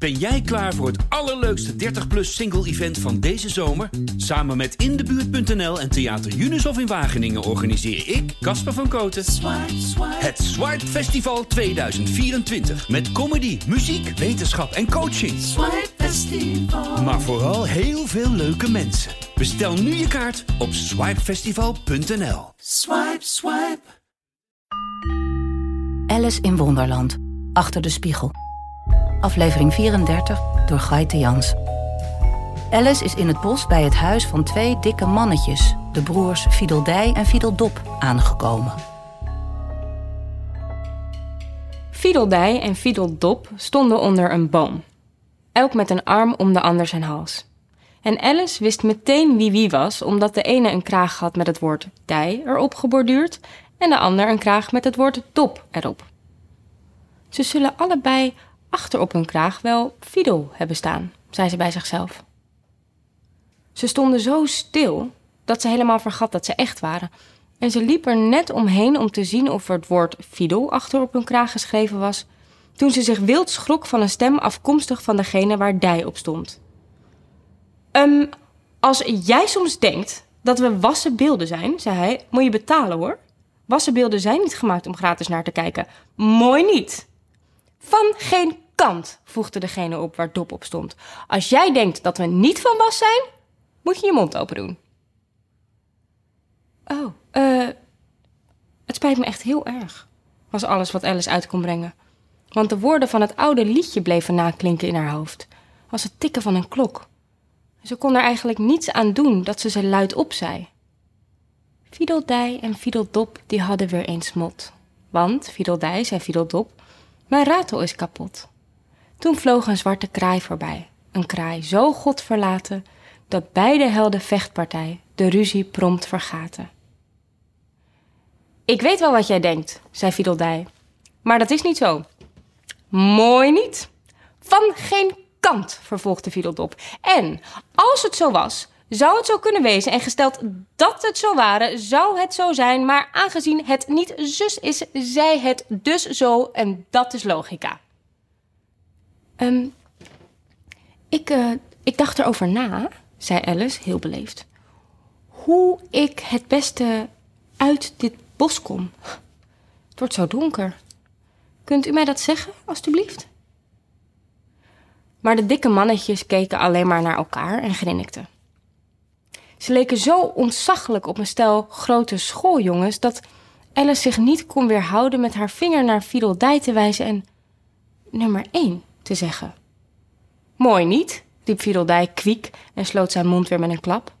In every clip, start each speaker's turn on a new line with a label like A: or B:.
A: Ben jij klaar voor het allerleukste 30-plus single-event van deze zomer? Samen met Indebuurt.nl en Theater Unisof in Wageningen organiseer ik, Casper van Koten, het Swipe Festival 2024. Met comedy, muziek, wetenschap en coaching. Maar vooral heel veel leuke mensen. Bestel nu je kaart op swipefestival.nl.
B: Swipe, swipe.
C: Alice in Wonderland. Achter de spiegel. Aflevering 34 door Gaite Jans. Alice is in het bos bij het huis van twee dikke mannetjes, de broers Fiedeldij en Fiedeldop, aangekomen.
D: Fiedeldij en Fiedeldop stonden onder een boom, elk met een arm om de ander zijn hals. En Alice wist meteen wie wie was, omdat de ene een kraag had met het woord dij erop geborduurd en de ander een kraag met het woord dop erop. Ze zullen allebei achter op hun kraag wel Fidel hebben staan, zei ze bij zichzelf. Ze stonden zo stil dat ze helemaal vergat dat ze echt waren. En ze liep er net omheen om te zien of er het woord Fidel achter op hun kraag geschreven was, toen ze zich wild schrok van een stem afkomstig van degene waar Dij op stond. Um, als jij soms denkt dat we wassen beelden zijn, zei hij, moet je betalen hoor. Wassen beelden zijn niet gemaakt om gratis naar te kijken. Mooi niet. Van geen kant, voegde degene op waar Dop op stond. Als jij denkt dat we niet van was zijn, moet je je mond open doen. Oh, eh. het spijt me echt heel erg, was alles wat Alice uit kon brengen. Want de woorden van het oude liedje bleven naklinken in haar hoofd, als het tikken van een klok. Ze kon er eigenlijk niets aan doen dat ze ze luidop zei. Fiedeldij en Fiedeldop die hadden weer eens mot. Want, Fiedeldij zei Fiedeldop, mijn ratel is kapot. Toen vloog een zwarte kraai voorbij. Een kraai zo godverlaten dat beide helden vechtpartij de ruzie prompt vergaten. Ik weet wel wat jij denkt, zei Fiedeldij. Maar dat is niet zo. Mooi niet. Van geen kant, vervolgde Fiedeldop. En als het zo was, zou het zo kunnen wezen. En gesteld dat het zo waren, zou het zo zijn. Maar aangezien het niet zus is, zij het dus zo. En dat is logica. Um, ik, uh, ik dacht erover na, zei Alice heel beleefd. Hoe ik het beste uit dit bos kom. Het wordt zo donker. Kunt u mij dat zeggen, alstublieft? Maar de dikke mannetjes keken alleen maar naar elkaar en grinnikten. Ze leken zo ontzaglijk op een stel grote schooljongens dat Alice zich niet kon weerhouden met haar vinger naar Fiedeldij te wijzen en nummer één te zeggen. Mooi niet, riep Fiedeldij kwiek en sloot zijn mond weer met een klap.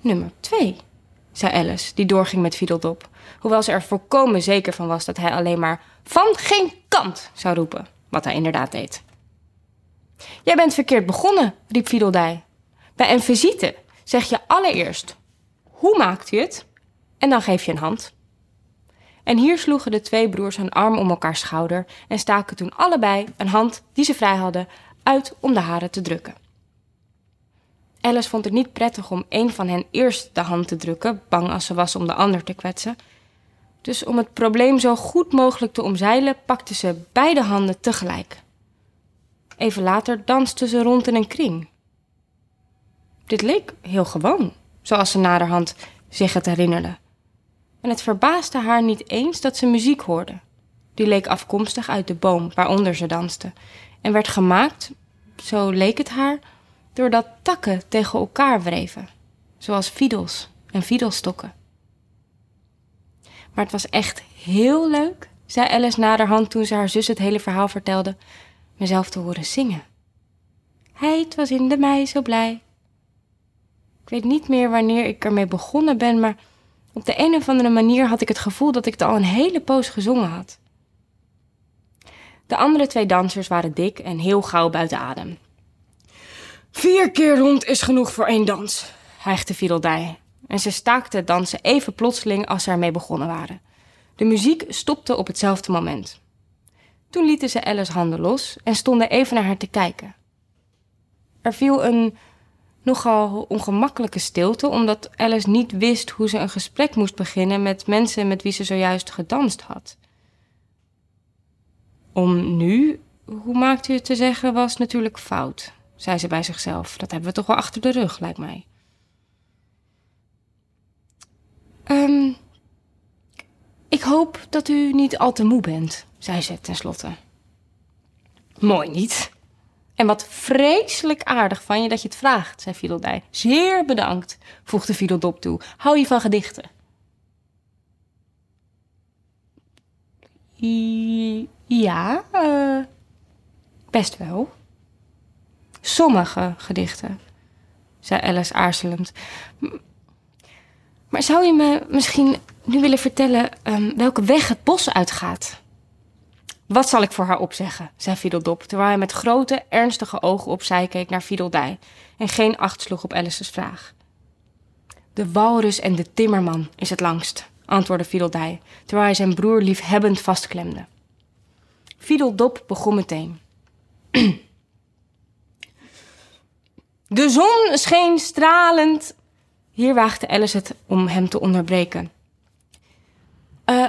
D: Nummer twee, zei Alice, die doorging met Fiedeldop, hoewel ze er volkomen zeker van was dat hij alleen maar van geen kant zou roepen, wat hij inderdaad deed. Jij bent verkeerd begonnen, riep Fiedeldij. Bij een visite zeg je allereerst: Hoe maakt u het? En dan geef je een hand. En hier sloegen de twee broers een arm om elkaars schouder en staken toen allebei een hand die ze vrij hadden uit om de haren te drukken. Alice vond het niet prettig om een van hen eerst de hand te drukken, bang als ze was om de ander te kwetsen. Dus om het probleem zo goed mogelijk te omzeilen, pakte ze beide handen tegelijk. Even later dansten ze rond in een kring. Dit leek heel gewoon, zoals ze naderhand zich het herinnerde. En het verbaasde haar niet eens dat ze muziek hoorde. Die leek afkomstig uit de boom waaronder ze danste en werd gemaakt, zo leek het haar, doordat takken tegen elkaar wreven, zoals fiedels en fiedelstokken. Maar het was echt heel leuk, zei Alice naderhand toen ze haar zus het hele verhaal vertelde, mezelf te horen zingen. Hij was in de mei zo blij. Ik weet niet meer wanneer ik ermee begonnen ben, maar op de een of andere manier had ik het gevoel dat ik het al een hele poos gezongen had. De andere twee dansers waren dik en heel gauw buiten adem. Vier keer rond is genoeg voor één dans, hijgde Fiedeldij. En ze staakten het dansen even plotseling als ze ermee begonnen waren. De muziek stopte op hetzelfde moment. Toen lieten ze Alice handen los en stonden even naar haar te kijken. Er viel een nogal ongemakkelijke stilte, omdat Alice niet wist hoe ze een gesprek moest beginnen met mensen met wie ze zojuist gedanst had. Om nu, hoe maakt u het te zeggen, was natuurlijk fout, zei ze bij zichzelf. Dat hebben we toch wel achter de rug, lijkt mij. Um, ik hoop dat u niet al te moe bent, zei ze tenslotte. Mooi niet. En wat vreselijk aardig van je dat je het vraagt, zei Fiedeldij. Zeer bedankt, voegde Fiedeldop toe. Hou je van gedichten? Ja, uh, best wel. Sommige gedichten, zei Alice aarzelend. Maar zou je me misschien nu willen vertellen um, welke weg het bos uitgaat? Wat zal ik voor haar opzeggen? zei Fiedeldop, terwijl hij met grote, ernstige ogen opzij keek naar Fiedeldij en geen acht sloeg op Alice's vraag. De walrus en de timmerman is het langst, antwoordde Fiedeldij, terwijl hij zijn broer liefhebbend vastklemde. Fiedeldop begon meteen. De zon scheen stralend. Hier waagde Alice het om hem te onderbreken. Uh,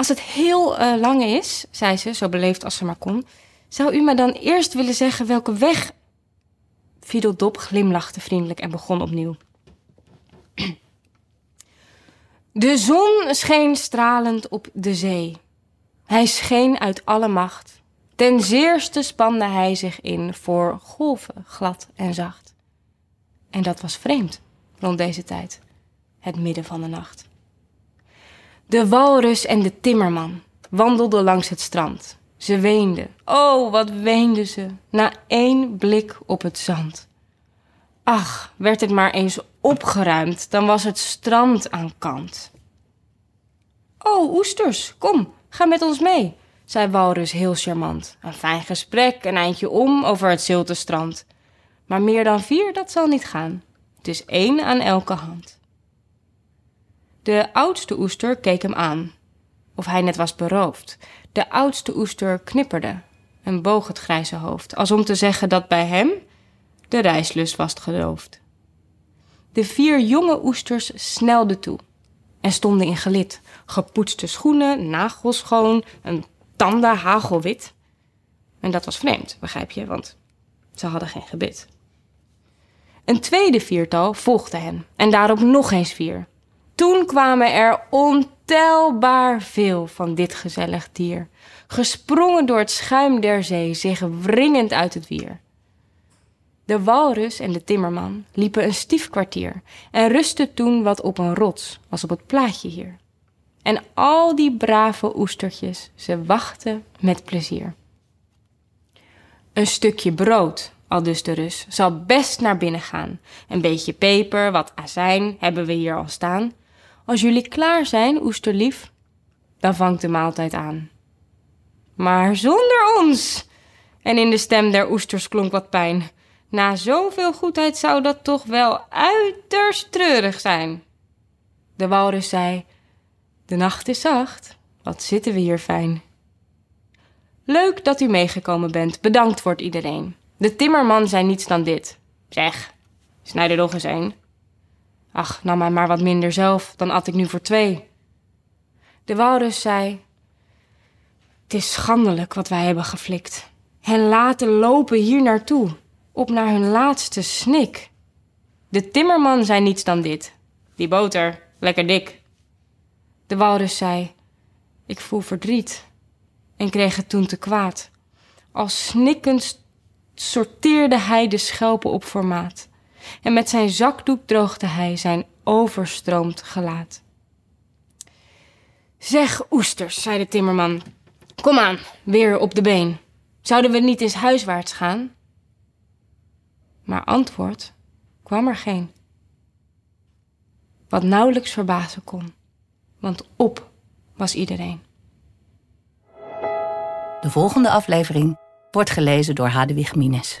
D: als het heel uh, lang is, zei ze, zo beleefd als ze maar kon, zou u me dan eerst willen zeggen welke weg. Fiedeldop glimlachte vriendelijk en begon opnieuw. De zon scheen stralend op de zee. Hij scheen uit alle macht. Ten zeerste spande hij zich in voor golven, glad en zacht. En dat was vreemd rond deze tijd, het midden van de nacht. De walrus en de timmerman wandelden langs het strand. Ze weenden. Oh, wat weenden ze, na één blik op het zand. Ach, werd het maar eens opgeruimd, dan was het strand aan kant. Oh, oesters, kom, ga met ons mee, zei Walrus heel charmant. Een fijn gesprek, een eindje om over het zilte strand. Maar meer dan vier, dat zal niet gaan. Het is één aan elke hand. De oudste oester keek hem aan, of hij net was beroofd. De oudste oester knipperde en boog het grijze hoofd, als om te zeggen dat bij hem de reislust was gedoofd. De vier jonge oesters snelden toe en stonden in gelid, gepoetste schoenen, nagelschoon, een tanden hagelwit. En dat was vreemd, begrijp je, want ze hadden geen gebit. Een tweede viertal volgde hen en daarop nog eens vier. Toen kwamen er ontelbaar veel van dit gezellig dier, gesprongen door het schuim der zee, zich wringend uit het wier. De walrus en de timmerman liepen een stief kwartier en rustten toen wat op een rots, als op het plaatje hier. En al die brave oestertjes, ze wachten met plezier. Een stukje brood, al dus de rus, zal best naar binnen gaan. Een beetje peper, wat azijn hebben we hier al staan. Als jullie klaar zijn, oesterlief, dan vangt de maaltijd aan. Maar zonder ons! En in de stem der oesters klonk wat pijn. Na zoveel goedheid zou dat toch wel uiterst treurig zijn. De walrus zei: De nacht is zacht, wat zitten we hier fijn. Leuk dat u meegekomen bent, bedankt wordt iedereen. De timmerman zei niets dan dit. Zeg, snijd er nog eens een. Ach, nam mij maar wat minder zelf, dan at ik nu voor twee. De walrus zei: Het is schandelijk wat wij hebben geflikt. Hen laten lopen hier naartoe, op naar hun laatste snik. De timmerman zei niets dan dit: Die boter, lekker dik. De walrus zei: Ik voel verdriet. En kreeg het toen te kwaad. Als snikkend sorteerde hij de schelpen op formaat en met zijn zakdoek droogde hij zijn overstroomd gelaat. Zeg, oesters, zei de timmerman. Kom aan, weer op de been. Zouden we niet eens huiswaarts gaan? Maar antwoord kwam er geen. Wat nauwelijks verbazen kon, want op was iedereen.
C: De volgende aflevering wordt gelezen door Hadewig Mines.